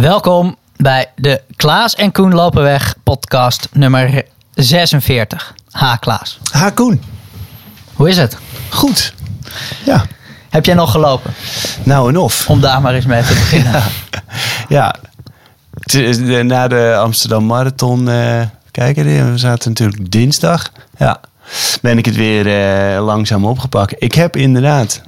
Welkom bij de Klaas en Koen lopen weg podcast nummer 46. Ha Klaas. Ha Koen. Hoe is het? Goed. Ja. Heb jij nog gelopen? Nou en of. Om daar maar eens mee te beginnen. Ja. Na de Amsterdam Marathon, eh kijken, we zaten natuurlijk dinsdag. Ja. Ben ik het weer eh, langzaam opgepakt. Ik heb inderdaad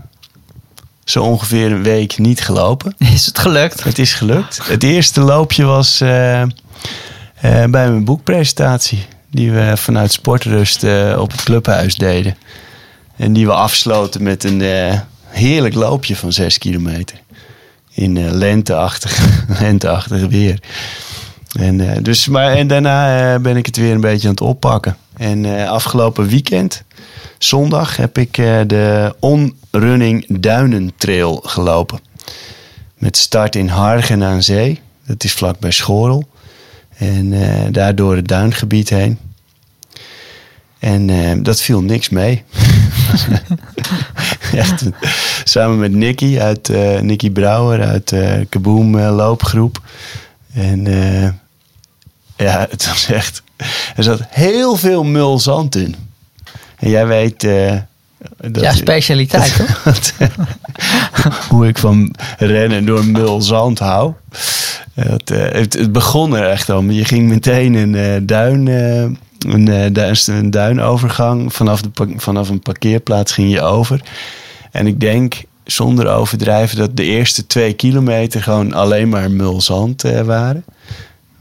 zo ongeveer een week niet gelopen. Is het gelukt? Het is gelukt. Het eerste loopje was eh, eh, bij mijn boekpresentatie. Die we vanuit Sportrust eh, op het clubhuis deden. En die we afsloten met een heerlijk loopje van 6 kilometer. In lenteachtig, lenteachtig weer. En, dus, maar, en daarna ben ik het weer een beetje aan het oppakken. En afgelopen weekend, zondag, heb ik eh, de On-Running Duinentrail gelopen. Met start in Hargen aan Zee. Dat is vlakbij Schorel. En eh, daar door het duingebied heen. En eh, dat viel niks mee. Echt, samen met Nicky, uit, eh Nicky Brouwer uit eh Kaboom eh, loopgroep. En eh, ja, het was echt... Er zat heel veel mul zand in. En jij weet... eh, dat, Ja, specialiteit toch? hoe ik van rennen door mul zand hou. Het, eh, het, het begon er echt om. Je ging meteen een eh, duin, eh, een, eh, duin, een duinovergang. Vanaf, de, vanaf een parkeerplaats ging je over. En ik denk, zonder overdrijven, dat de eerste twee kilometer gewoon alleen maar mul zand eh, waren.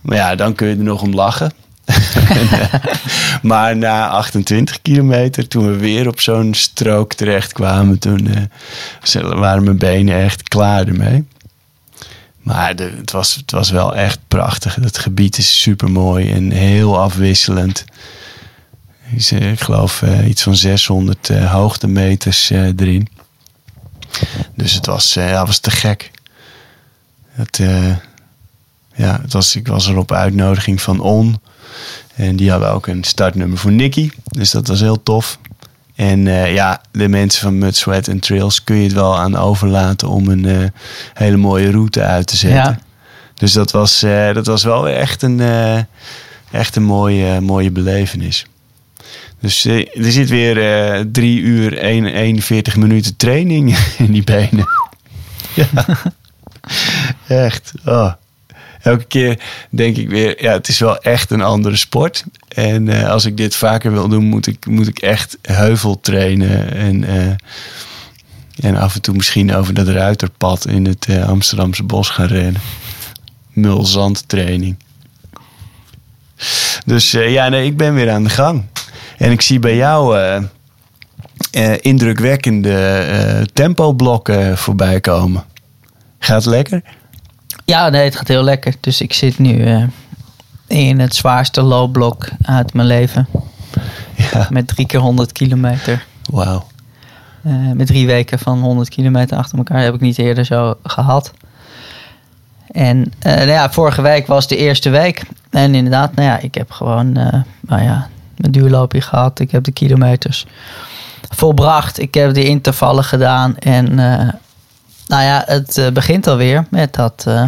Maar ja, dan kun je er nog om lachen. Maar na 28 kilometer, toen we weer op zo'n strook terecht kwamen, toen eh, waren mijn benen echt klaar ermee. Maar het, was, het was wel echt prachtig. Het gebied is super mooi en heel afwisselend. Is, eh, Ik geloof eh, iets van 600 eh, hoogtemeters erin. Dus het was, ja, was te gek. Het, ja, het was, ik was er op uitnodiging van On. En die hadden ook een startnummer voor Nicky. Dus dat was heel tof. En eh, ja, de mensen van Mud, Sweat en Trails kun je het wel aan overlaten om een eh, hele mooie route uit te zetten. Ja. Dus dat was, eh, dat was wel echt een, echt een mooie, mooie belevenis. Dus er zit weer drie uur, 1, 41 minuten training in die benen. ja. Echt. Oh. Elke keer denk ik weer, ja, het is wel echt een andere sport. En eh, als ik dit vaker wil doen, moet ik, moet ik echt heuvel trainen. En, eh, en af en toe misschien over dat ruiterpad in het eh, Amsterdamse bos gaan rennen. Mulzandtraining. Dus ja, nee, ik ben weer aan de gang. En ik zie bij jou indrukwekkende eh tempoblokken voorbij komen. Gaat lekker? Ja, nee, het gaat heel lekker. Dus ik zit nu eh, in het zwaarste loopblok uit mijn leven. Ja, Met drie keer 100 kilometer. wauw. Eh, met drie weken van 100 kilometer achter elkaar heb ik niet eerder zo gehad. En eh, nou ja, vorige week was de eerste week. En inderdaad, nou ja, ik heb gewoon nou ja, mijn duurloopje gehad. Ik heb de kilometers volbracht. Ik heb de intervallen gedaan. En nou ja, het eh, begint alweer met dat eh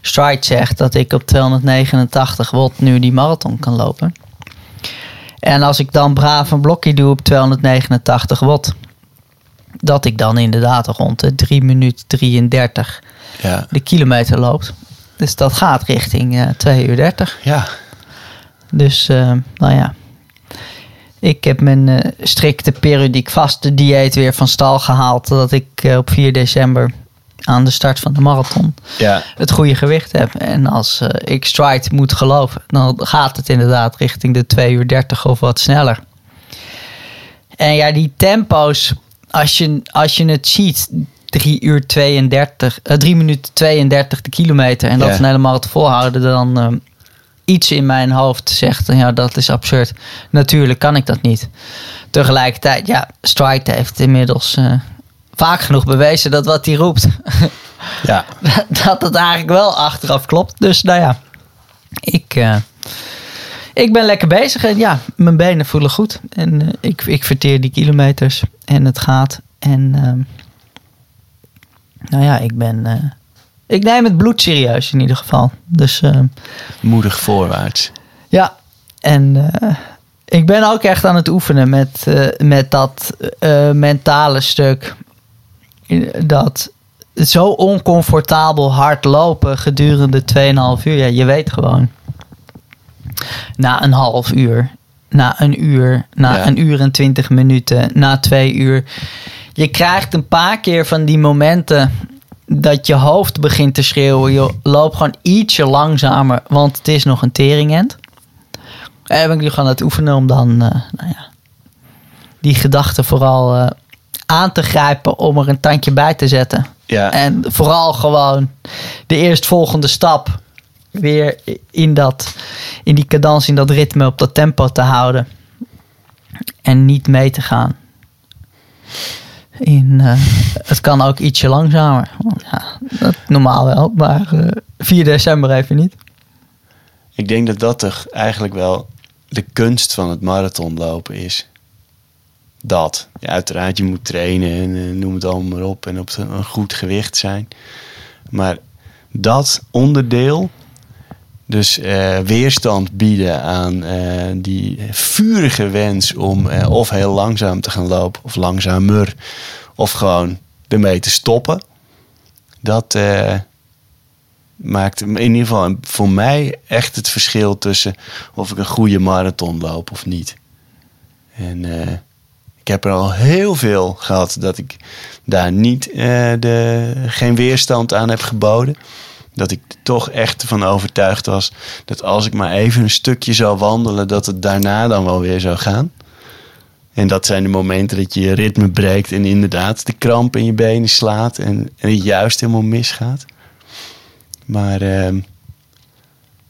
Stride zegt dat ik op 289 watt nu die marathon kan lopen. En als ik dan braaf een blokje doe op 289 watt, dat ik dan inderdaad rond de 3 minuten 33 Ja, de kilometer loopt. Dus dat gaat richting eh 2 uur 30. ja. Dus, nou ja. Ik heb mijn eh, strikte periodiek vaste dieet weer van stal gehaald. Dat ik eh, op 4 december aan de start van de marathon ja. het goede gewicht heb. En als eh, ik stride moet geloven, dan gaat het inderdaad richting de 2 uur 30 of wat sneller. En ja, die tempo's, als je, als je het ziet, 3 uur 32, eh 3 minuten 32 de kilometer en dat Ja. een hele marathon volhouden, dan iets in mijn hoofd zegt, ja, dat is absurd. Natuurlijk kan ik dat niet. Tegelijkertijd, ja, Stride heeft inmiddels eh, vaak genoeg bewezen dat wat hij roept, Ja, dat het eigenlijk wel achteraf klopt. Dus nou ja, ik, eh, ik ben lekker bezig en ja, mijn benen voelen goed. En eh, ik, ik verteer die kilometers en het gaat. En ehm, nou ja, ik ben, ik neem het bloed serieus in ieder geval. Dus eh, Moedig voorwaarts. ja, en eh, ik ben ook echt aan het oefenen met, eh, met dat mentale stuk. Dat zo oncomfortabel hard lopen gedurende 2,5 uur. Ja, je weet gewoon. Na een half uur, na een uur, na Ja. een uur en 20 minuten, na twee uur. Je krijgt een paar keer van die momenten dat je hoofd begint te schreeuwen. Je loopt gewoon ietsje langzamer, want het is nog een teringend. En ben ik nu gaan het oefenen om dan eh, nou ja, die gedachten vooral eh, aan te grijpen om er een tandje bij te zetten. Ja, En vooral gewoon de eerstvolgende stap weer in, dat, in die cadans, in dat ritme, op dat tempo te houden. En niet mee te gaan. In, eh, het kan ook ietsje langzamer. Ja, dat normaal wel, maar eh 4 december even niet. ik denk dat dat toch eigenlijk wel de kunst van het marathonlopen is. Dat. Ja, uiteraard, je moet trainen en eh, noem het allemaal maar op. En op een goed gewicht zijn. Maar dat onderdeel, dus eh, weerstand bieden aan eh, die vurige wens om eh, of heel langzaam te gaan lopen, of langzamer, of gewoon ermee te stoppen. Dat maakt in ieder geval voor mij echt het verschil tussen of ik een goede marathon loop of niet. En ik heb er al heel veel gehad dat ik daar niet de, geen weerstand aan heb geboden. Dat ik toch echt van overtuigd was dat als ik maar even een stukje zou wandelen, dat het daarna dan wel weer zou gaan. En dat zijn de momenten dat je je ritme breekt en inderdaad de kramp in je benen slaat en, het juist helemaal misgaat. Maar ehm,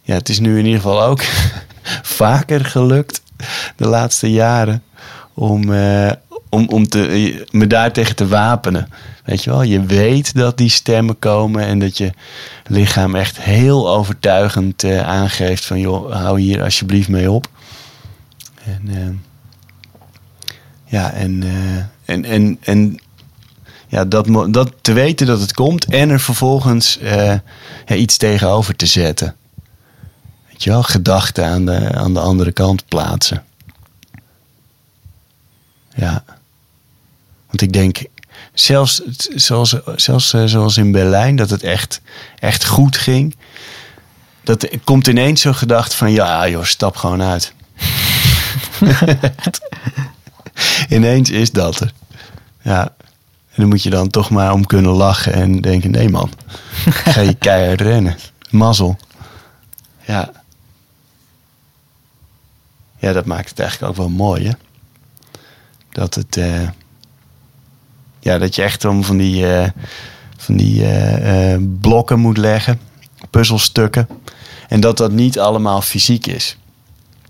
ja, het is nu in ieder geval ook vaker gelukt de laatste jaren om, eh, om, om te, me daartegen te wapenen. Weet je wel, je weet dat die stemmen komen en dat je lichaam echt heel overtuigend eh, aangeeft van joh, hou hier alsjeblieft mee op. En ehm, ja, en, eh, en, en, en ja, dat, dat te weten dat het komt en er vervolgens eh, iets tegenover te zetten. Weet je wel, gedachten aan de, aan de andere kant plaatsen. Ja. Want ik denk, zelfs, zoals, zelfs eh, zoals in Berlijn, dat het echt, echt goed ging. Dat komt ineens zo'n gedachte van, ja joh, stap gewoon uit. ineens is dat er. Ja. En dan moet je dan toch maar om kunnen lachen en denken: nee, man, ga je keihard rennen. Mazzel. Ja. Ja, dat maakt het eigenlijk ook wel mooi, hè? Dat het. eh, ja, dat je echt om van die, eh, van die eh, eh, blokken moet leggen, puzzelstukken. En dat dat niet allemaal fysiek is.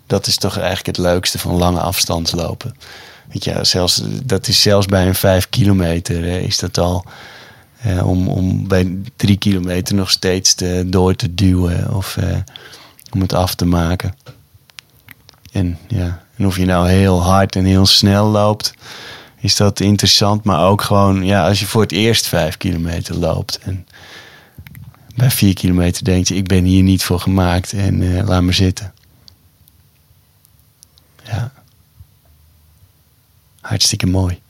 Dat is toch eigenlijk het leukste van lange afstandslopen. Weet je, zelfs, dat is zelfs bij een vijf kilometer is dat al. om, om bij drie kilometer nog steeds te, door te duwen of om het af te maken. En, ja, en of je nou heel hard en heel snel loopt, is dat interessant. Maar ook gewoon, ja, als je voor het eerst vijf kilometer loopt. En bij vier kilometer denk je, ik ben hier niet voor gemaakt en eh, laat me zitten. Ja. Hartstikke mooi.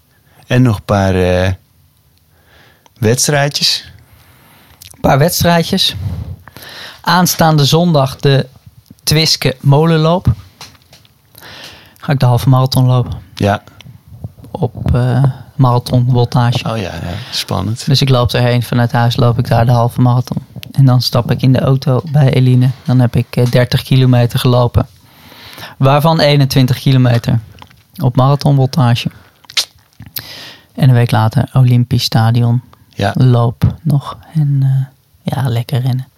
En nog een paar eh, wedstrijdjes. Een paar wedstrijdjes. Aanstaande zondag de Twiske Molenloop. Ga ik de halve marathon lopen. Ja. Eh marathon voltage. Oh ja, ja, spannend. Dus ik loop erheen. Vanuit huis loop ik daar de halve marathon. En dan stap ik in de auto bij Eline. Dan heb ik eh, 30 kilometer gelopen. Waarvan 21 kilometer op marathonvoltage. En een week later Olympisch Stadion. Ja, Loop nog. En eh, ja, lekker rennen.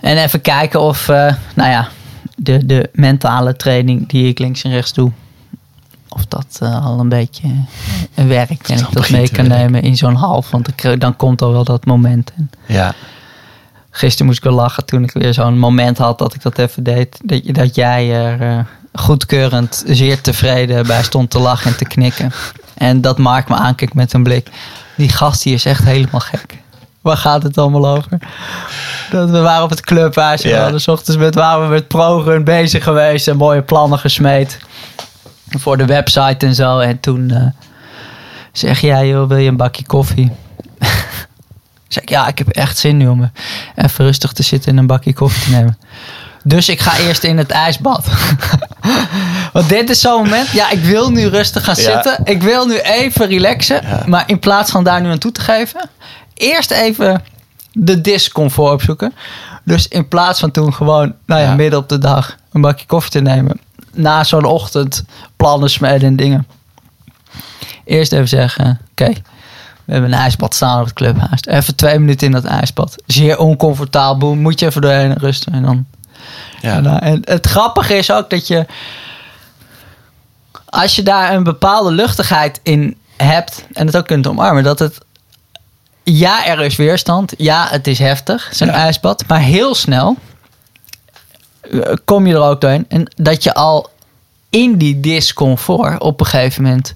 En even kijken of, nou ja, de, de mentale training die ik links en rechts doe. Of dat eh, al een beetje eh, werkt. En ik dat mee kan nemen in zo'n half. Want ik, dan komt al wel dat moment. En ja, gisteren moest ik wel lachen toen ik weer zo'n moment had dat ik dat even deed. Dat, dat jij er eh, goedkeurend, zeer tevreden bij stond te lachen en te knikken. En dat Mark me aankijkt met een blik. Die gast die is echt helemaal gek. Waar gaat het allemaal over? Dat we waren op het clubhuis. Ja. we hadden 's ochtends met, waren we met ProRun bezig geweest. En mooie plannen gesmeed. Voor de website en zo. En toen eh, zeg jij, joh, wil je een bakje koffie? zeg ik, ja, ik heb echt zin nu om even rustig te zitten en een bakje koffie te nemen. Dus ik ga eerst in het ijsbad. Want dit is zo'n moment. Ja, ik wil nu rustig gaan Ja. zitten. Ik wil nu even relaxen. Ja. Maar in plaats van daar nu aan toe te geven. Eerst even de discomfort opzoeken. Dus in plaats van toen gewoon, nou ja, Ja. midden op de dag een bakje koffie te nemen. Na zo'n ochtend plannen smeden en dingen. Eerst even zeggen, oké. we hebben een ijsbad staan op het clubhuis. Even twee minuten in dat ijsbad. Zeer oncomfortabel. Moet je even doorheen rusten. En dan Ja. en, nou, en het grappige is ook dat je, als je daar een bepaalde luchtigheid in hebt en het ook kunt omarmen, dat het, ja, er is weerstand, ja, het is heftig, zo'n Ja. ijsbad, maar heel snel eh, kom je er ook doorheen en dat je al in die discomfort op een gegeven moment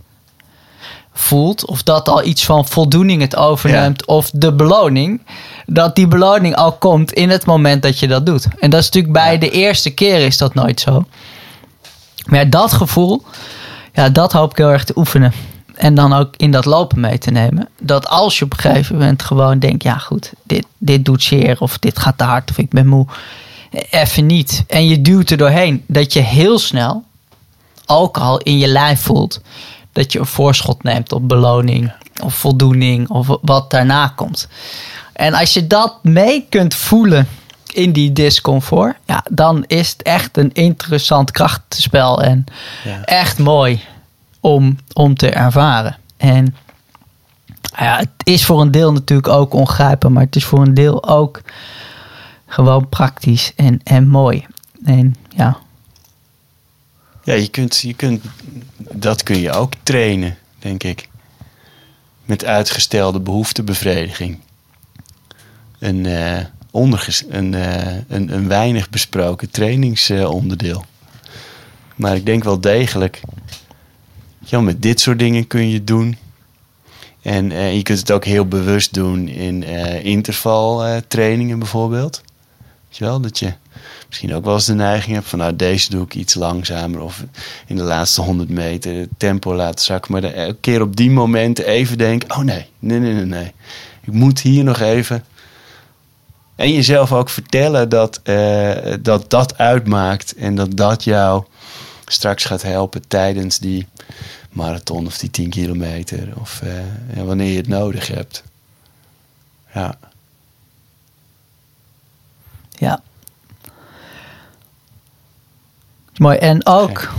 voelt, of dat al iets van voldoening het overneemt, of de beloning, dat die beloning al komt in het moment dat je dat doet. En dat is natuurlijk bij Ja. de eerste keer is dat nooit zo. Maar ja, dat gevoel, ja, dat hoop ik heel erg te oefenen. En dan ook in dat lopen mee te nemen. Dat als je op een gegeven moment gewoon denkt, ja goed, dit, dit doet zeer, of dit gaat te hard, of ik ben moe. Even niet. En je duwt er doorheen. Dat je heel snel, ook al in je lijf voelt, dat je een voorschot neemt op beloning of voldoening of wat daarna komt. En als je dat mee kunt voelen in die discomfort, ja, dan is het echt een interessant krachtenspel en Ja. echt mooi om, om te ervaren. En ja, het is voor een deel natuurlijk ook ongrijpbaar, maar het is voor een deel ook gewoon praktisch en, en mooi. En ja, Ja, je kunt, je kunt, dat kun je ook trainen, denk ik. Met uitgestelde behoeftebevrediging. Een, onderges, een, eh, een, een weinig besproken trainingsonderdeel. maar ik denk wel degelijk, ja, met dit soort dingen kun je doen. En eh, je kunt het ook heel bewust doen in intervaltrainingen bijvoorbeeld. Dat je misschien ook wel eens de neiging hebt van nou deze doe ik iets langzamer of in de laatste 100 meter het tempo laten zakken. Maar elke keer op die momenten even denken, oh nee, nee, nee, nee, nee. Ik moet hier nog even. En jezelf ook vertellen dat, eh, dat dat uitmaakt en dat dat jou straks gaat helpen tijdens die marathon of die 10 kilometer of eh, wanneer je het nodig hebt. Ja. Ja. Mooi. En ook,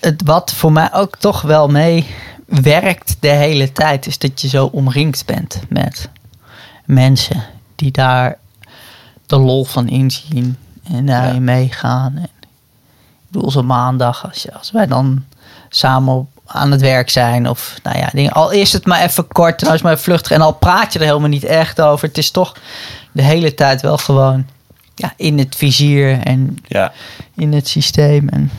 het, wat voor mij ook toch wel mee werkt de hele tijd, is dat je zo omringd bent met mensen die daar de lol van inzien en daarin Ja. meegaan. En ik bedoel, zo maandag, als, je, als wij dan samen op, aan het werk zijn, of nou ja, dingen, al is het maar even kort, en als maar vluchtig, en al praat je er helemaal niet echt over, het is toch de hele tijd wel gewoon ja, in het vizier en Ja. in het systeem. En,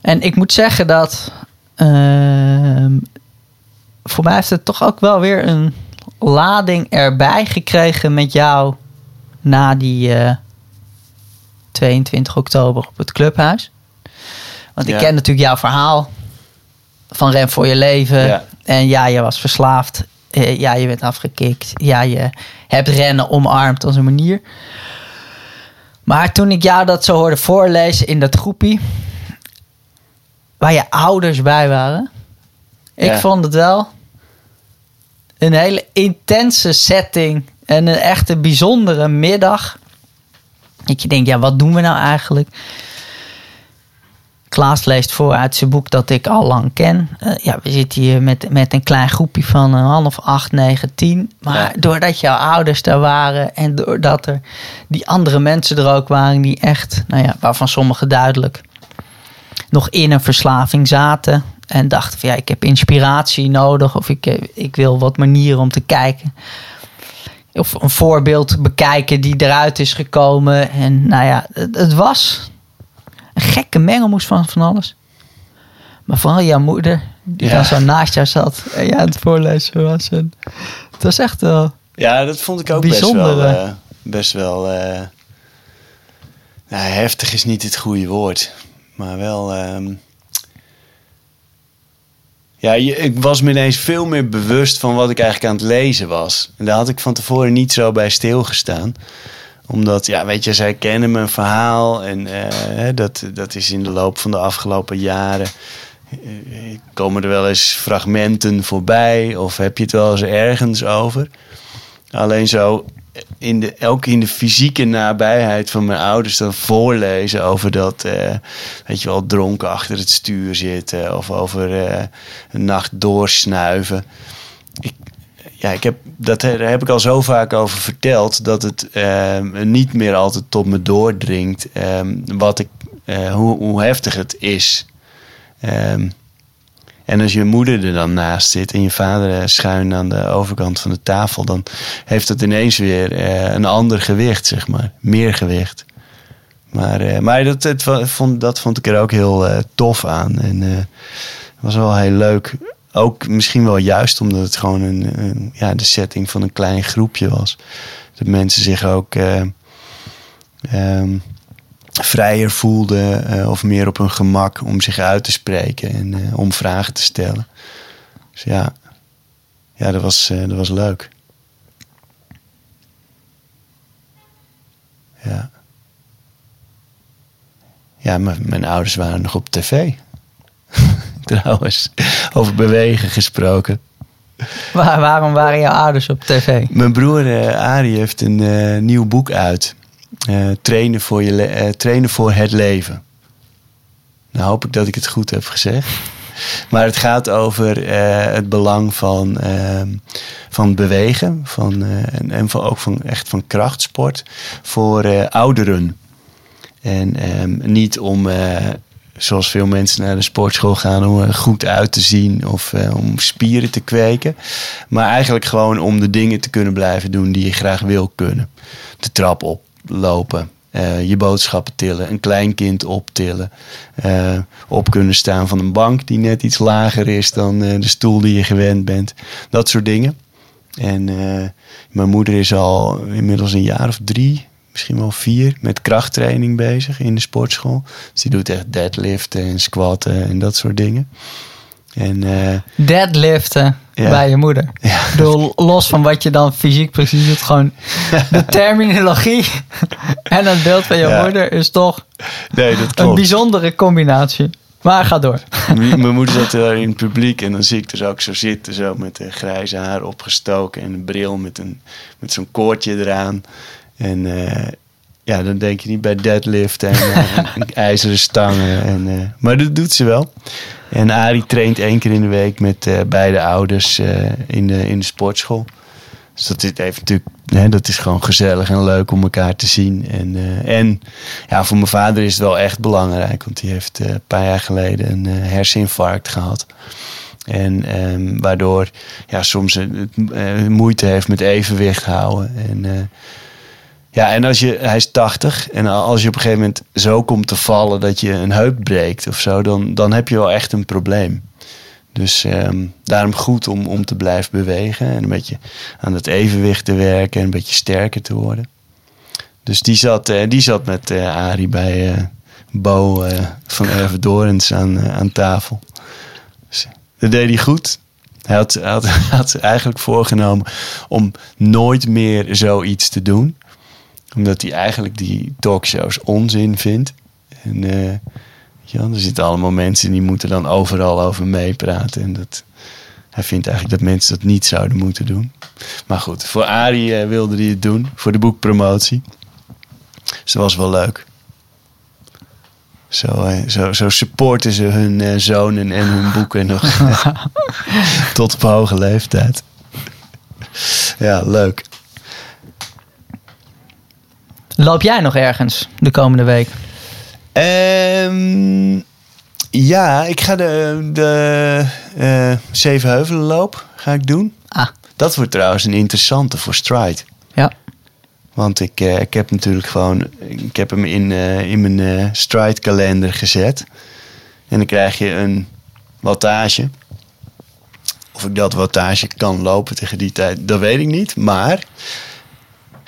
en ik moet zeggen dat ehm, voor mij heeft het toch ook wel weer een lading erbij gekregen met jou na die eh, 22 oktober op het clubhuis. Want ik ken natuurlijk jouw verhaal van Ren voor je leven. Ja. En ja, je was verslaafd. Eh, ja, je bent afgekikt. Ja, je hebt rennen omarmd als een manier. Maar toen ik jou dat zo hoorde voorlezen in dat groepie, waar je ouders bij waren, ik vond het wel een hele intense setting en een echte bijzondere middag. Dat je denkt, ja, wat doen we nou eigenlijk? Klaas leest voor uit zijn boek dat ik al lang ken. Eh, ja, we zitten hier met, met een klein groepje van een half, acht, negen, tien. Maar Ja. doordat jouw ouders daar waren en doordat er die andere mensen er ook waren die echt, nou ja, waarvan sommigen duidelijk nog in een verslaving zaten. En dachten van ja, ik heb inspiratie nodig of ik, eh, ik wil wat manieren om te kijken. Of een voorbeeld bekijken die eruit is gekomen. En nou ja, het, het was een gekke mengelmoes van van alles. Maar vooral jouw moeder, die Ja. dan zo naast jou zat en jij aan het voorlezen was. En Het was echt wel... Ja, dat vond ik ook Bijzonder, best wel... eh, best wel eh, nou, heftig is niet het goede woord. Maar wel... ehm, ja, je- ik was me ineens veel meer bewust van wat ik eigenlijk aan het lezen was. En daar had ik van tevoren niet zo bij stilgestaan. Omdat, ja, weet je, zij kennen mijn verhaal. En eh, dat, dat is in de loop van de afgelopen jaren... eh, komen er wel eens fragmenten voorbij. Of heb je het wel eens ergens over. Alleen zo in de, ook in de fysieke nabijheid van mijn ouders dan voorlezen over dat, eh, weet je wel, dronken achter het stuur zitten of over een nacht doorsnuiven. Ja, ik heb, dat, daar heb ik al zo vaak over verteld dat het eh, niet meer altijd tot me doordringt eh, wat ik, eh, hoe, hoe heftig het is. Ehm, en als je moeder er dan naast zit en je vader eh, schuin aan de overkant van de tafel, dan heeft het ineens weer eh, een ander gewicht, zeg maar. Meer gewicht. Maar, maar dat, het, vond, dat vond ik er ook heel tof aan. En was wel heel leuk. Ook misschien wel juist omdat het gewoon een, ja, de setting van een klein groepje was. Dat mensen zich ook eh, ehm, vrijer voelden eh, of meer op hun gemak om zich uit te spreken en eh, om vragen te stellen. Dus ja, ja dat, was, dat was leuk. Ja. Ja, mijn ouders waren nog op tv. Trouwens, over bewegen gesproken. Waar, waarom waren jouw ouders op tv? Mijn broer eh Arie heeft een eh, nieuw boek uit. Eh, trainen, voor je trainen voor het leven. Nou hoop ik dat ik het goed heb gezegd. Maar het gaat over het belang van, ehm, van bewegen. Van, en en van, ook van, echt van krachtsport voor ouderen. En ehm, niet om, zoals veel mensen naar de sportschool gaan, om er goed uit te zien of eh, om spieren te kweken. Maar eigenlijk gewoon om de dingen te kunnen blijven doen die je graag wil kunnen. De trap oplopen, eh, je boodschappen tillen, een kleinkind optillen. eh, op kunnen staan van een bank die net iets lager is dan eh, de stoel die je gewend bent. Dat soort dingen. En eh, mijn moeder is al inmiddels een jaar of drie, misschien wel vier, met krachttraining bezig in de sportschool. Dus die doet echt deadliften en squatten en dat soort dingen. En eh, Deadliften Ja. bij je moeder. Ja. Ik bedoel, los van wat je dan fysiek precies doet, gewoon de terminologie en het beeld van je Ja. moeder is toch nee, dat een klopt. bijzondere combinatie. Maar ga door. Mijn moeder zat daar in het publiek en dan zie ik dus ook zo zitten, zo met de grijze haar opgestoken en een bril met, een, met zo'n koordje eraan. En eh, ja, dan denk je niet bij deadlift en, eh, en ijzeren stangen. En, eh, maar dat doet ze wel. En Arie traint één keer in de week met beide ouders in, de, in de sportschool. Dus dat is, heeft natuurlijk, hè, dat is gewoon gezellig en leuk om elkaar te zien. En, en ja, voor mijn vader is het wel echt belangrijk. Want die heeft een paar jaar geleden een eh, herseninfarct gehad. En ehm, waardoor ja, soms het, moeite heeft met evenwicht houden. En, ja, en als je, hij is 80. En als je op een gegeven moment zo komt te vallen dat je een heup breekt of zo, dan, dan heb je wel echt een probleem. Dus ehm, daarom goed om, om te blijven bewegen en een beetje aan het evenwicht te werken en een beetje sterker te worden. Dus die zat, eh, die zat met eh Arie bij eh, Bo van Ervedorens aan, aan tafel. Dus, dat deed hij goed. Hij had, had, hij had eigenlijk voorgenomen om nooit meer zoiets te doen. Omdat hij eigenlijk die talkshows onzin vindt. En eh, ja, er zitten allemaal mensen die moeten dan overal over meepraten. En dat, hij vindt eigenlijk dat mensen dat niet zouden moeten doen. Maar goed, voor Arie eh, wilde hij het doen. Voor de boekpromotie. Dus dat was wel leuk. Zo, eh, zo, zo supporten ze hun zonen en hun boeken nog tot op hoge leeftijd. Ja, leuk. Loop jij nog ergens de komende week? Ehm, ja, ik ga de, de eh Zevenheuvelenloop ga ik doen. Ah, Dat wordt trouwens een interessante voor Stride. ja. Want ik, eh, ik heb natuurlijk gewoon... Ik heb hem in, eh, in mijn Stride kalender gezet. En dan krijg je een wattage. Of ik dat wattage kan lopen tegen die tijd, dat weet ik niet. Maar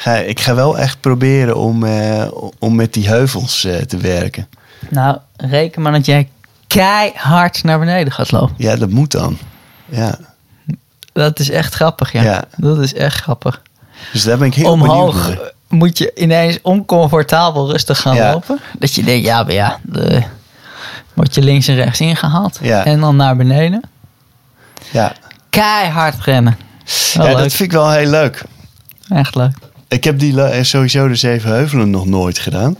ga, ik ga wel echt proberen om, eh, om met die heuvels eh, te werken. Nou, reken maar dat jij keihard naar beneden gaat lopen. Ja, dat moet dan. Ja. Dat is echt grappig, ja. Ja. Dat is echt grappig. Dus daar ben ik heel Omhoog benieuwd naar. moet je ineens oncomfortabel rustig gaan Ja. lopen. Dat je denkt, ja, maar ja, de, word je links en rechts ingehaald. Ja. En dan naar beneden. Ja, Keihard rennen. Wel ja leuk. dat vind ik wel heel leuk. Echt leuk. Ik heb die le- sowieso de Zeven Heuvelen nog nooit gedaan.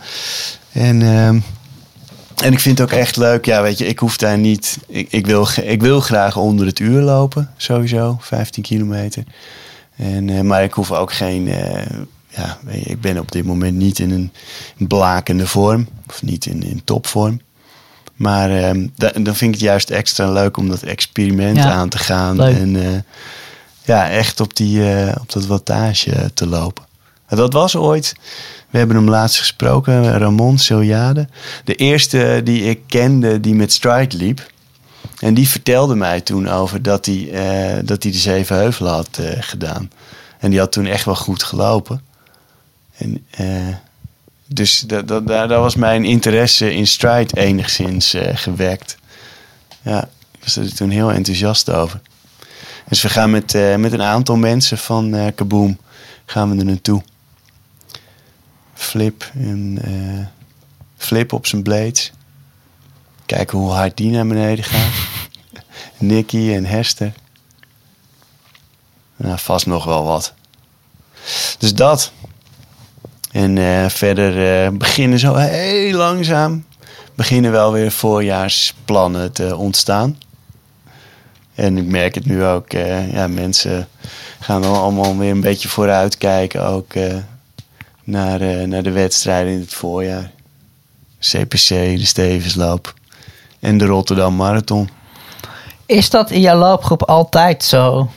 En, ehm, en ik vind het ook echt leuk. Ja, weet je, ik hoef daar niet... Ik, ik, wil, ik wil graag onder het uur lopen, sowieso. 15 kilometer. En, eh, maar ik hoef ook geen... eh, ja, weet je, ik ben op dit moment niet in een blakende vorm. Of niet in, in topvorm. Maar ehm, da- dan vind ik het juist extra leuk om dat experiment Ja, aan te gaan. leuk. En eh, ja, echt op, die, eh, op dat wattage te lopen. Dat was ooit, we hebben hem laatst gesproken, Ramon Siljade. De eerste die ik kende die met Stride liep. En die vertelde mij toen over dat hij, eh, dat hij de Zeven Heuvelen had eh, gedaan. En die had toen echt wel goed gelopen. En, eh, dus dat, dat, daar, was mijn interesse in Stride enigszins gewekt. Ja, ik was er toen heel enthousiast over. Dus we gaan met, met een aantal mensen van Kaboom gaan we er naartoe. Flip en eh, Flip op zijn blades. Kijken hoe hard die naar beneden gaat. Nicky en Hester. Nou, vast nog wel wat. Dus dat. En eh, verder eh, beginnen zo heel langzaam. Beginnen wel weer voorjaarsplannen te ontstaan. En ik merk het nu ook. ja, mensen gaan wel allemaal weer een beetje vooruit kijken. Ook naar, eh, naar de wedstrijden in het voorjaar. CPC, de Stevensloop. En de Rotterdam Marathon. Is dat in jouw loopgroep altijd zo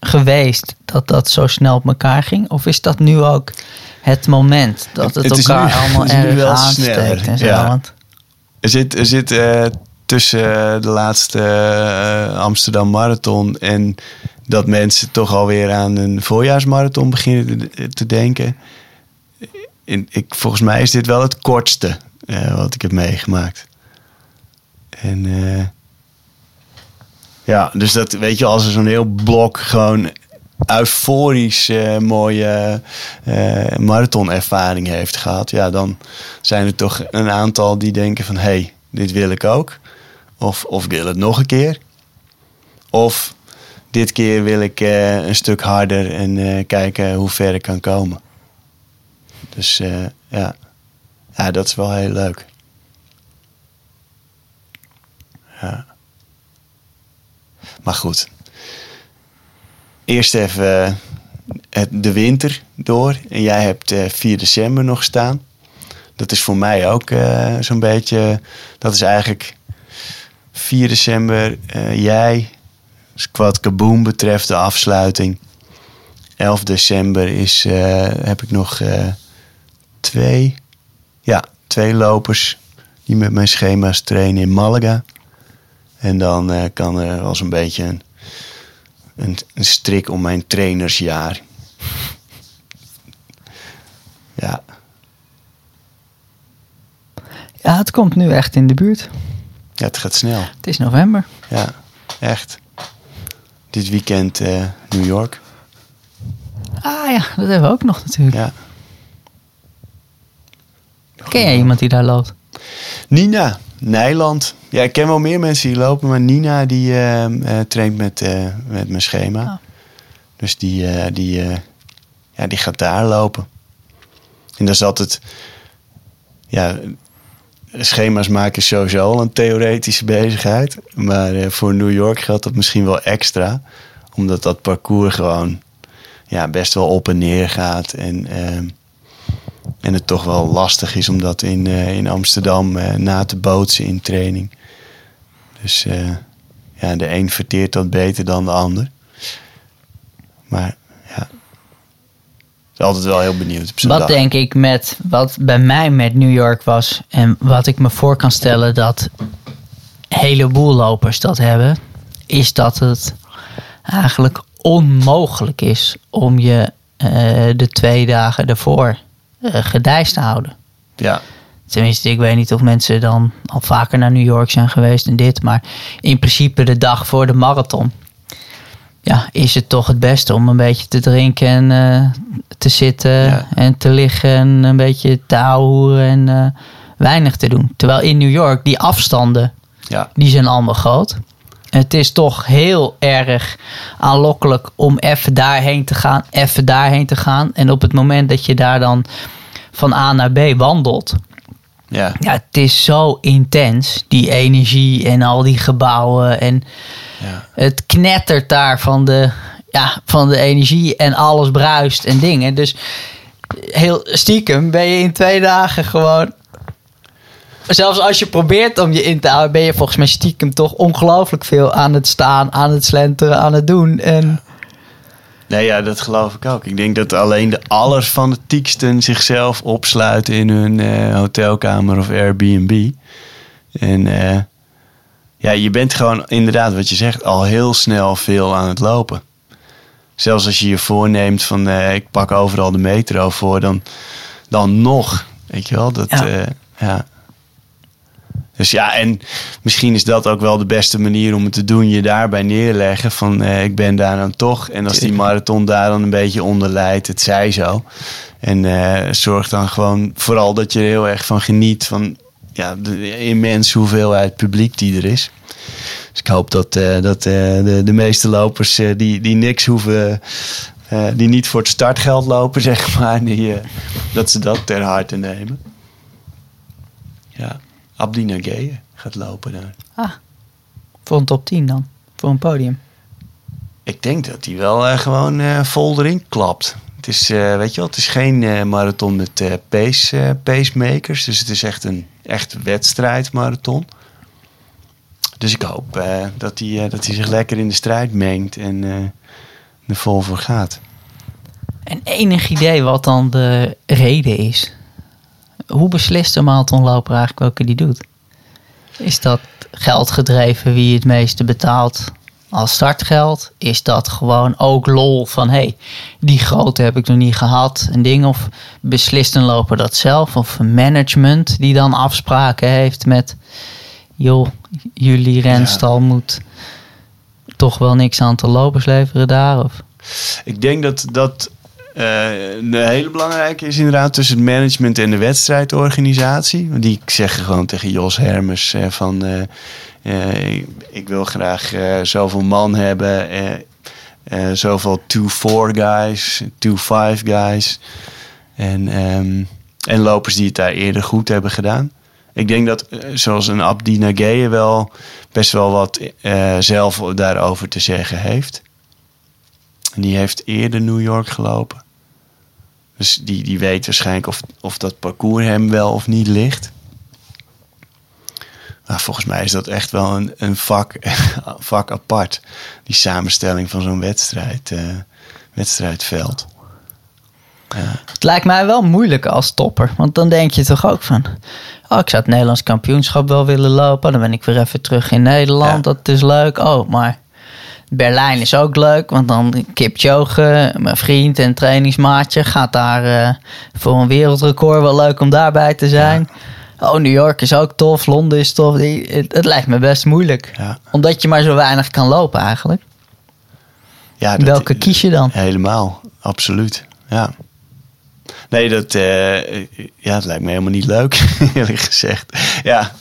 geweest dat dat zo snel op elkaar ging? Of is dat nu ook het moment dat het, elkaar nu- allemaal het erg wel aansteekt sneller, en zo? ja. Want Er zit, er zit eh, tussen de laatste eh, Amsterdam Marathon en dat mensen toch alweer aan een voorjaarsmarathon beginnen te denken. In, ik, volgens mij is dit wel het kortste eh, wat ik heb meegemaakt. En eh, ja, dus dat weet je, als er zo'n heel blok gewoon euforisch eh, mooie marathonervaring heeft gehad, ja, dan zijn er toch een aantal die denken van hé, hey, dit wil ik ook. Of, of wil het nog een keer. Of dit keer wil ik een stuk harder en kijken hoe ver ik kan komen. Dus eh, ja. ja, dat is wel heel leuk. Ja. Maar goed. Eerst even eh, de winter door. En jij hebt eh 4 december nog staan. Dat is voor mij ook zo'n beetje. Dat is eigenlijk 4 december. jij, Squad Kaboom betreft de afsluiting. 11 december is, heb ik nog twee, ja, twee lopers die met mijn schema's trainen in Malaga. En dan eh, kan er als een beetje een, een, een strik om mijn trainersjaar. ja, ja, het komt nu echt in de buurt. ja, het gaat snel. Het is november. Ja, echt. Dit weekend eh, New York. Ah ja, dat hebben we ook nog natuurlijk. Ja. Ken jij iemand die daar loopt? Nina, Nijland. Ja, ik ken wel meer mensen die lopen, maar Nina die eh, traint met, eh, met mijn schema. Oh. Dus die, die, ja, die gaat daar lopen. En dat is altijd... Ja, schema's maken is sowieso al een theoretische bezigheid. Maar voor New York geldt dat misschien wel extra. Omdat dat parcours gewoon ja, best wel op en neer gaat. En, ehm, en het toch wel lastig is om dat in, eh, in Amsterdam eh, na te bootsen in training. Dus eh, ja, de een verteert dat beter dan de ander. Maar ja, altijd wel heel benieuwd op Wat dag. denk ik met wat bij mij met New York was en wat ik me voor kan stellen dat een heleboel lopers dat hebben, is dat het eigenlijk onmogelijk is om je de twee dagen ervoor gedijst te houden. Ja. Tenminste, ik weet niet of mensen dan al vaker naar New York zijn geweest en dit. Maar in principe de dag voor de marathon. Ja, is het toch het beste om een beetje te drinken en uh, te zitten en te liggen en een beetje te houden en uh, weinig te doen. Terwijl in New York die afstanden, ja. die zijn allemaal groot. Het is toch heel erg aanlokkelijk om even daarheen te gaan, even daarheen te gaan. En op het moment dat je daar dan van A naar B wandelt, ja. ja, het is zo intens, die energie en al die gebouwen. En ja. het knettert daar van de, ja, van de energie en alles bruist en dingen. Dus heel stiekem ben je in twee dagen gewoon. Zelfs als je probeert om je in te houden, ben je volgens mij stiekem toch ongelooflijk veel aan het staan, aan het slenteren, aan het doen. En Nee, ja, dat geloof ik ook. Ik denk dat alleen de allerfanatieksten zichzelf opsluiten in hun uh, hotelkamer of Airbnb. En uh, ja, je bent gewoon inderdaad, wat je zegt, al heel snel veel aan het lopen. Zelfs als je je voorneemt van uh, ik pak overal de metro voor, dan, dan nog. Weet je wel, dat ja. ja. Dus ja, en misschien is dat ook wel de beste manier om het te doen. Je daarbij neerleggen van eh, ik ben daar dan toch. En als die marathon daar dan een beetje onder leidt, het zij zo. En eh, zorg dan gewoon vooral dat je er heel erg van geniet. Van ja, de immense hoeveelheid publiek die er is. Dus ik hoop dat, uh, dat de, de meeste lopers die, die niks hoeven... die niet voor het startgeld lopen, zeg maar. Die, dat ze dat ter harte nemen. Ja. Abdi Nageye gaat lopen daar. Ah, voor een top 10 dan? Voor een podium? Ik denk dat hij wel uh, gewoon uh, vol erin klapt. Het is, uh, weet je wel, het is geen marathon met pace, pacemakers. Dus het is echt een echt wedstrijdmarathon. Dus ik hoop dat, hij, dat hij zich lekker in de strijd mengt en er vol voor gaat. En enig idee wat dan de reden is? Hoe beslist een marathonloper eigenlijk welke die doet? Is dat geld gedreven wie het meeste betaalt als startgeld? Is dat gewoon ook lol van hé, hey, die grote heb ik nog niet gehad, een ding? Of beslist een loper dat zelf? Of een management die dan afspraken heeft met joh, jullie renstal ja. moet toch wel niks aantal lopers leveren daar? Of? Ik denk dat dat een hele belangrijke is inderdaad tussen het management en de wedstrijdorganisatie. Die zeggen gewoon tegen Jos Hermers uh, van... Uh, ik wil graag zoveel man hebben, zoveel 2-4 guys, 2-5 guys. En, um, en lopers die het daar eerder goed hebben gedaan. Ik denk dat, zoals een Abdi Nageye wel best wel wat zelf daarover te zeggen heeft. Die heeft eerder New York gelopen. Dus die, die weet waarschijnlijk of, of dat parcours hem wel of niet ligt. Maar volgens mij is dat echt wel een, een vak, vak apart. Die samenstelling van zo'n wedstrijd, uh, wedstrijdveld. Ja. Het lijkt mij wel moeilijk als topper. Want dan denk je toch ook van... Oh, ik zou het Nederlands kampioenschap wel willen lopen. Dan ben ik weer even terug in Nederland. Ja. Dat is leuk. Oh, maar Berlijn is ook leuk, want dan Kipchoge, mijn vriend en trainingsmaatje, gaat daar uh, voor een wereldrecord. Wel leuk om daarbij te zijn. Ja. Oh, New York is ook tof, Londen is tof. Het, het lijkt me best moeilijk. Ja. Omdat je maar zo weinig kan lopen eigenlijk. Ja, dat, Welke kies je dan? Helemaal, absoluut. Ja. Nee, dat, uh, ja, het lijkt me helemaal niet leuk, eerlijk gezegd. Ja,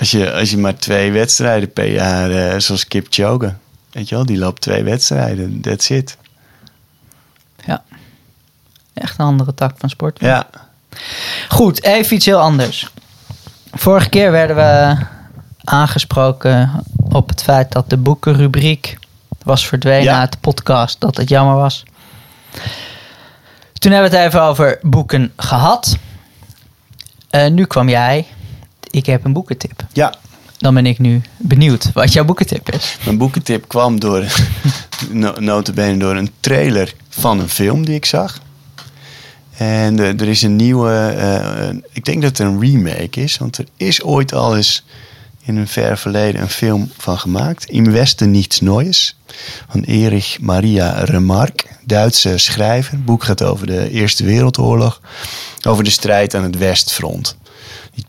als je, als je maar twee wedstrijden per jaar, uh, zoals Kipchoge, weet je wel, die loopt twee wedstrijden, that's it. Ja, echt een andere tak van sport. Ja. Goed, even iets heel anders. Vorige keer werden we aangesproken op het feit dat de boekenrubriek was verdwenen Ja. uit de podcast, dat het jammer was. Toen hebben we het even over boeken gehad. Eh, nu kwam jij. Ik heb een boekentip. Ja, Dan ben ik nu benieuwd wat jouw boekentip is. mijn boekentip kwam door, no- notabene door een trailer van een film die ik zag. En eh, er is een nieuwe, eh, een- ik denk dat het een remake is, want er is ooit al eens in een ver verleden een film van gemaakt. Im Westen niets Neues van Erich Maria Remarque, Duitse schrijver. Het boek gaat over de Eerste Wereldoorlog, over de strijd aan het Westfront. Die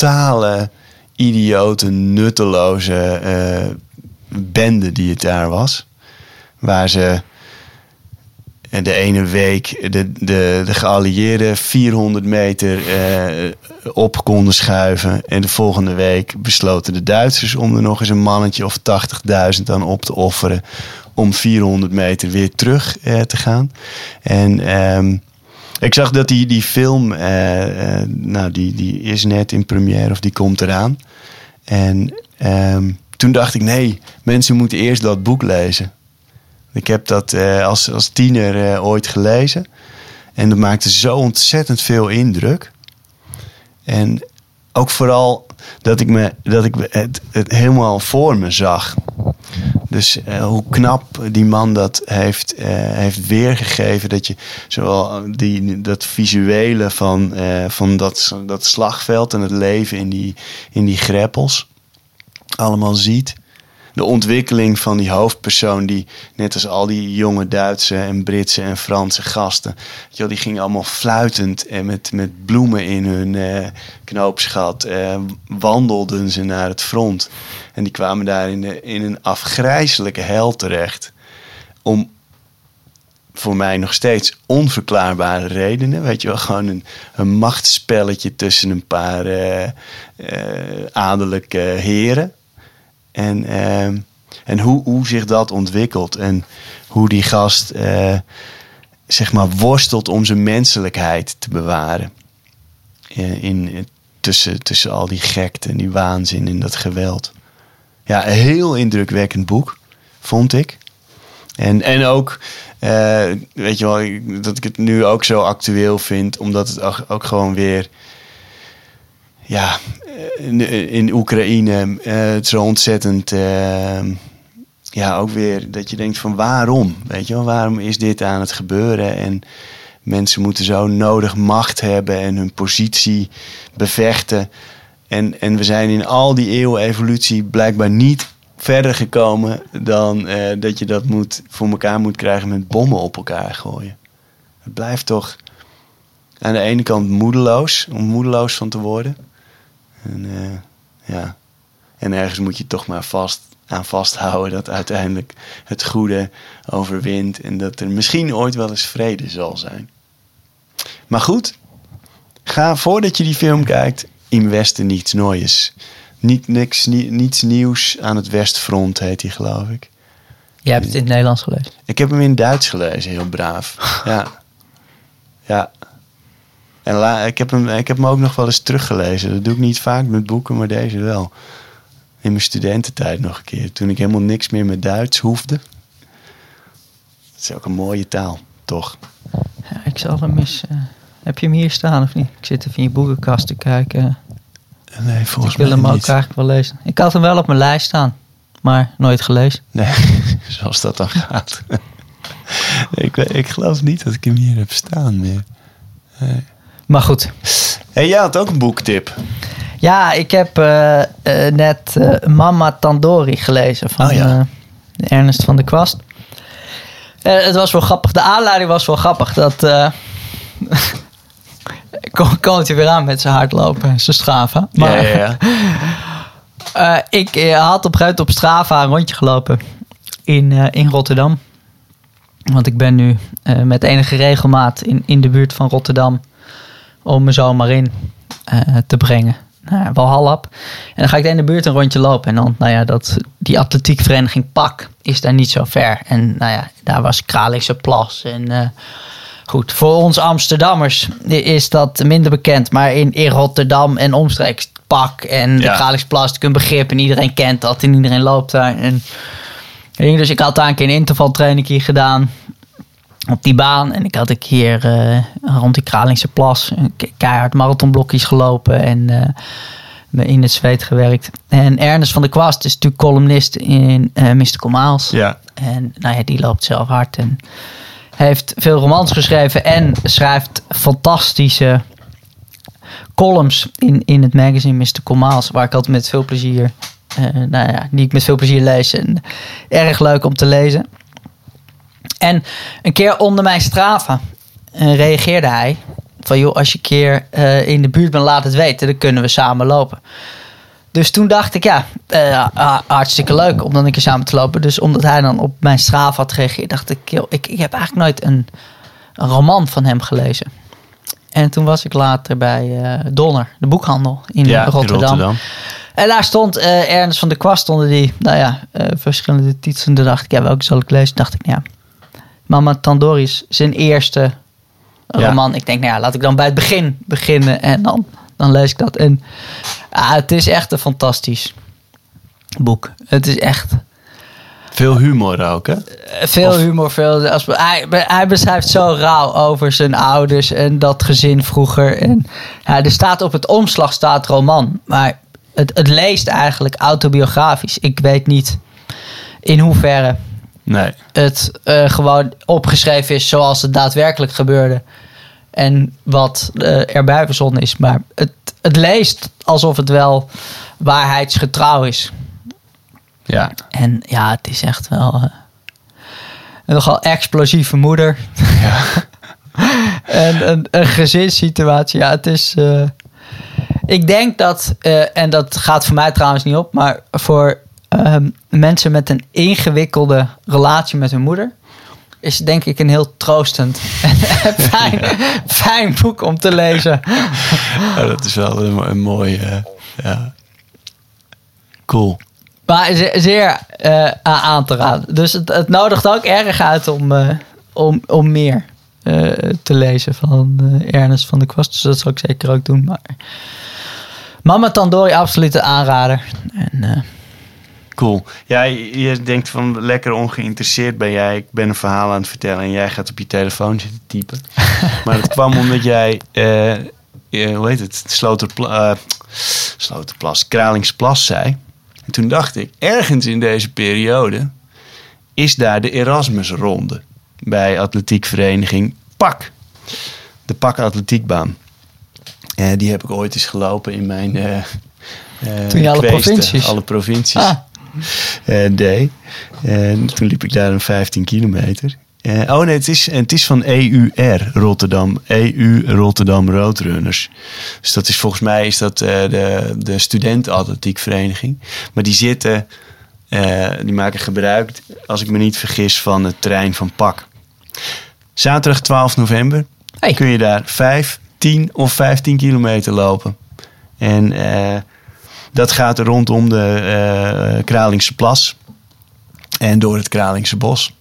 totale, idiote, nutteloze eh, bende die het daar was. Waar ze de ene week de, de, de geallieerden 400 meter eh, op konden schuiven. En de volgende week besloten de Duitsers om er nog eens een mannetje of 80.000 aan op te offeren. Om 400 meter weer terug eh, te gaan. En ehm, ik zag dat die, die film, eh, eh, nou die, die is net in première of die komt eraan. En ehm, toen dacht ik, nee, mensen moeten eerst dat boek lezen. Ik heb dat eh, als, als tiener ooit gelezen. En dat maakte zo ontzettend veel indruk. En ook vooral dat ik, me, dat ik het, het helemaal voor me zag. Dus eh, hoe knap die man dat heeft, eh, heeft weergegeven. Dat je zowel die, dat visuele van, eh, van dat, dat slagveld en het leven in die, in die greppels allemaal ziet de ontwikkeling van die hoofdpersoon, die net als al die jonge Duitse en Britse en Franse gasten, joh, die gingen allemaal fluitend en met, met bloemen in hun eh, knoopsgat, eh, wandelden ze naar het front. En die kwamen daar in, de, in een afgrijzelijke hel terecht. Om voor mij nog steeds onverklaarbare redenen. Weet je wel, gewoon een, een machtsspelletje tussen een paar uh, uh, adellijke heren. En, ehm, en hoe, hoe zich dat ontwikkelt. En hoe die gast uh, zeg maar worstelt om zijn menselijkheid te bewaren. In, in, tussen, tussen al die gekte en die waanzin en dat geweld. Ja, een heel indrukwekkend boek, vond ik. En, en ook, uh, weet je wel, dat ik het nu ook zo actueel vind, omdat het ook gewoon weer ja, in, in Oekraïne uh, het zo ontzettend. Uh, ja, ook weer dat je denkt van waarom? Weet je wel, waarom is dit aan het gebeuren? En mensen moeten zo nodig macht hebben en hun positie bevechten. En, en we zijn in al die eeuwen evolutie blijkbaar niet verder gekomen dan uh, dat je dat moet, voor elkaar moet krijgen met bommen op elkaar gooien. Het blijft toch aan de ene kant moedeloos, om moedeloos van te worden. En, uh, ja. en ergens moet je toch maar vast aan vasthouden dat uiteindelijk het goede overwint en dat er misschien ooit wel eens vrede zal zijn. Maar goed, ga voordat je die film kijkt, in Westen niets noois. Niet, niks, niets nieuws aan het Westfront heet hij, geloof ik. Jij hebt het in het Nederlands gelezen? Ik heb hem in Duits gelezen, heel braaf. ja. Ja. En la, ik, heb hem, ik heb hem ook nog wel eens teruggelezen. Dat doe ik niet vaak met boeken, maar deze wel. In mijn studententijd nog een keer. Toen ik helemaal niks meer met Duits hoefde. Het is ook een mooie taal, toch? Ja, ik zal hem eens... Uh, heb je hem hier staan of niet? Ik zit even in je boekenkast te kijken. Nee, volgens mij Ik wil hem ook eigenlijk wel lezen. Ik had hem wel op mijn lijst staan. Maar nooit gelezen. Nee, zoals dat dan gaat. ik, ik geloof niet dat ik hem hier heb staan meer. Nee. Maar goed. En jij had ook een boektip. Ja, ik heb uh, uh, net uh, Mama Tandori gelezen van oh, ja. Ernest van der Kwast. het was wel grappig. De aanleiding was wel grappig. Dat komt hij weer aan met zijn hardlopen en zijn Strava. Maar ja, ja, ik had op een op Strava een rondje gelopen in, in Rotterdam. Want ik ben nu met enige regelmaat in, in de buurt van Rotterdam om me zo maar in uh, te brengen. Nou, wel halp. En dan ga ik in de buurt een rondje lopen. En dan, nou ja, dat, die atletiekvereniging PAK is daar niet zo ver. En nou ja, daar was Kralische Plas. En uh, goed, voor ons Amsterdammers is dat minder bekend. Maar in, in Rotterdam en omstreeks PAK en de ja. Kralische Plas, een begrip. En iedereen kent dat en iedereen loopt daar. En, dus ik had daar een keer een intervaltraining hier gedaan op die baan. En ik had ik hier uh, rond die Kralingse Plas keihard marathonblokjes gelopen en uh, me in het zweet gewerkt. En Ernest van der Kwast is natuurlijk columnist in uh, Mystical Miles. Ja. En nou ja, die loopt zelf hard en heeft veel romans geschreven en schrijft fantastische columns in, in het magazine Mr. Comaals, waar ik altijd met veel plezier, eh, nou ja, die ik met veel plezier lees en erg leuk om te lezen. En een keer onder mijn Strava eh, reageerde hij van joh, als je een keer eh, in de buurt bent, laat het weten, dan kunnen we samen lopen. Dus toen dacht ik, ja, eh, hartstikke leuk om dan een keer samen te lopen. Dus omdat hij dan op mijn Strava had gereageerd, dacht ik, joh, ik, ik heb eigenlijk nooit een, een roman van hem gelezen. En toen was ik later bij Donner, de boekhandel in ja, in Rotterdam. Rotterdam. En daar stond Ernst van der Kwast onder die, nou ja, verschillende titels. En toen dacht ik, ja, welke zal ik lezen? Toen dacht ik, nou ja, Mama Tandori is zijn eerste Ja. roman. Ik denk, nou ja, laat ik dan bij het begin beginnen en dan, dan lees ik dat. En ah, het is echt een fantastisch boek. Het is echt Veel humor ook, hè? eh, veel Of- humor. Veel, als, hij, hij beschrijft zo rauw over zijn ouders en dat gezin vroeger. En, ja, er staat op het omslag staat roman, maar het, het leest eigenlijk autobiografisch. Ik weet niet in hoeverre Nee. het eh, gewoon opgeschreven is zoals het daadwerkelijk gebeurde. En wat eh, erbij verzonnen is. Maar het, het leest alsof het wel waarheidsgetrouw is. Ja. En ja, het is echt wel eh, een nogal explosieve moeder. en een, een gezinssituatie. Ja, het is. eh, ik denk dat, eh, en dat gaat voor mij trouwens niet op, maar voor ehm, mensen met een ingewikkelde relatie met hun moeder. Is denk ik een heel troostend en fijn, fijn boek om te lezen. Ja, dat is wel een, een mooi... eh, ja. Cool. Maar ze- zeer eh, aan te raden. Dus het, het nodigt ook erg uit om, eh, om, om meer te lezen van Ernest van de Kwast. Dus dat zal ik zeker ook doen. Maar Mama Tandori, absoluut een aanrader. En, Cool. Ja, je, je denkt van lekker ongeïnteresseerd ben jij. Ik ben een verhaal aan het vertellen en jij gaat op je telefoon zitten typen. maar dat kwam omdat jij, eh, eh, hoe heet het, Sloterpla, eh, Sloterplas, Kralingsplas zei. En toen dacht ik, ergens in deze periode is daar de Erasmusronde bij atletiekvereniging PAK. De PAK atletiekbaan. Die heb ik ooit eens gelopen in mijn... eh, Toen je alle provincies- Alle provincies ah, deed. En toen liep ik daar een 15 kilometer. Eh, oh nee, het is, het is van EUR Rotterdam. EU Rotterdam Roadrunners. Dus dat is volgens mij is dat eh, de, de studentenatletiekvereniging. Maar die zitten, eh, die maken gebruik, als ik me niet vergis, van het terrein van PAK. Zaterdag 12 november Hey. kun je daar 5, 10 of 15 kilometer lopen. En eh, dat gaat rondom de eh Kralingse Plas en door het Kralingse Bos.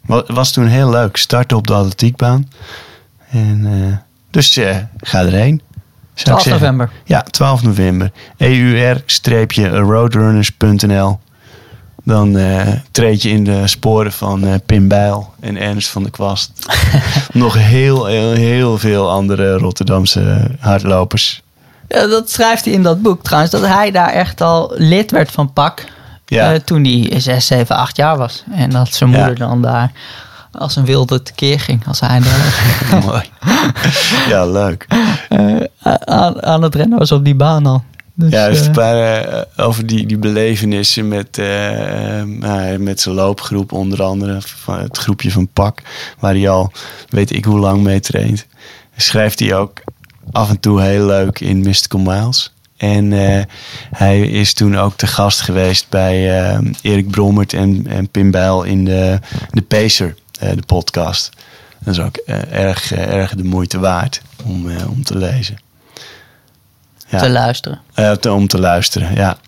Wa- Was toen heel leuk. Starten op de atletiekbaan. En, eh, dus eh, ga erheen. zou ik 12 zeggen. november. Ja, 12 november. eur-roadrunners.nl Dan treed je in de sporen van eh, Pim Bijl en Ernst van der Kwast. Nog heel, heel, heel veel andere Rotterdamse hardlopers. Ja, dat schrijft hij in dat boek trouwens. Dat hij daar echt al lid werd van PAK. Ja. eh, toen hij 6, 7, 8 jaar was. En dat zijn Ja. moeder dan daar als een wilde tekeer ging. Als hij daar Mooi. Ja, leuk. eh, aan, aan het rennen was op die baan al. Dus, Ja, dus eh, een paar eh, over die, die belevenissen met, eh, eh, nou, met zijn loopgroep, onder andere van het groepje van Pak, waar hij al weet ik hoe lang mee traint. Schrijft hij ook af en toe heel leuk in Mystical Miles. En eh, hij is toen ook te gast geweest bij eh, Erik Brommert en, en Pim Bijl in de, de Pacer, eh, de podcast. Dat is ook erg, erg de moeite waard om, om te lezen. Ja. te luisteren. Te- om te luisteren, ja.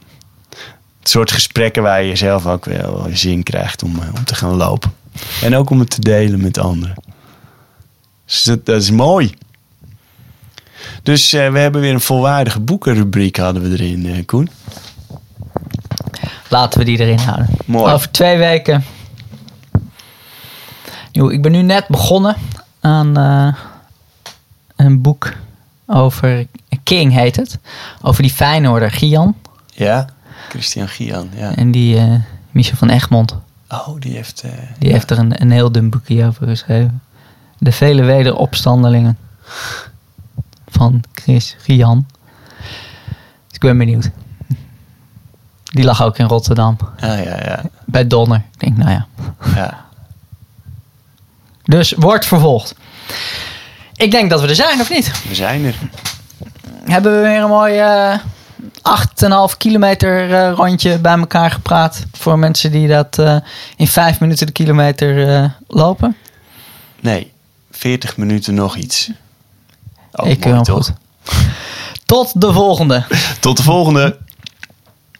Het soort gesprekken waar je zelf ook wel zin krijgt om, om te gaan lopen. En ook om het te delen met anderen. Dus dat, dat is mooi. Dus eh, we hebben weer een volwaardige boekenrubriek hadden we erin, eh, Koen. Laten we die erin houden. Mooi. Over twee weken. Jo, ik ben nu net begonnen aan eh, een boek over King heet het. Over die Feyenoorder Gian. Ja, Christian Gian, ja. En die Michel van Egmond. Oh, die heeft... Die ja. heeft er een, een heel dun boekje over geschreven. De vele wederopstandelingen van Chris Gian. Dus ik ben benieuwd. Die lag ook in Rotterdam. Ja, ja, ja. Bij Donner. Ik denk, nou ja. ja. Dus wordt vervolgd. Ik denk dat we er zijn, of niet? We zijn er. Hebben we weer een mooi eh 8,5 kilometer eh, rondje bij elkaar gepraat. Voor mensen die dat eh, in 5 minuten de kilometer lopen. Nee, 40 minuten nog iets. Ik mooi, heel toch? goed. Tot de volgende. Tot de volgende.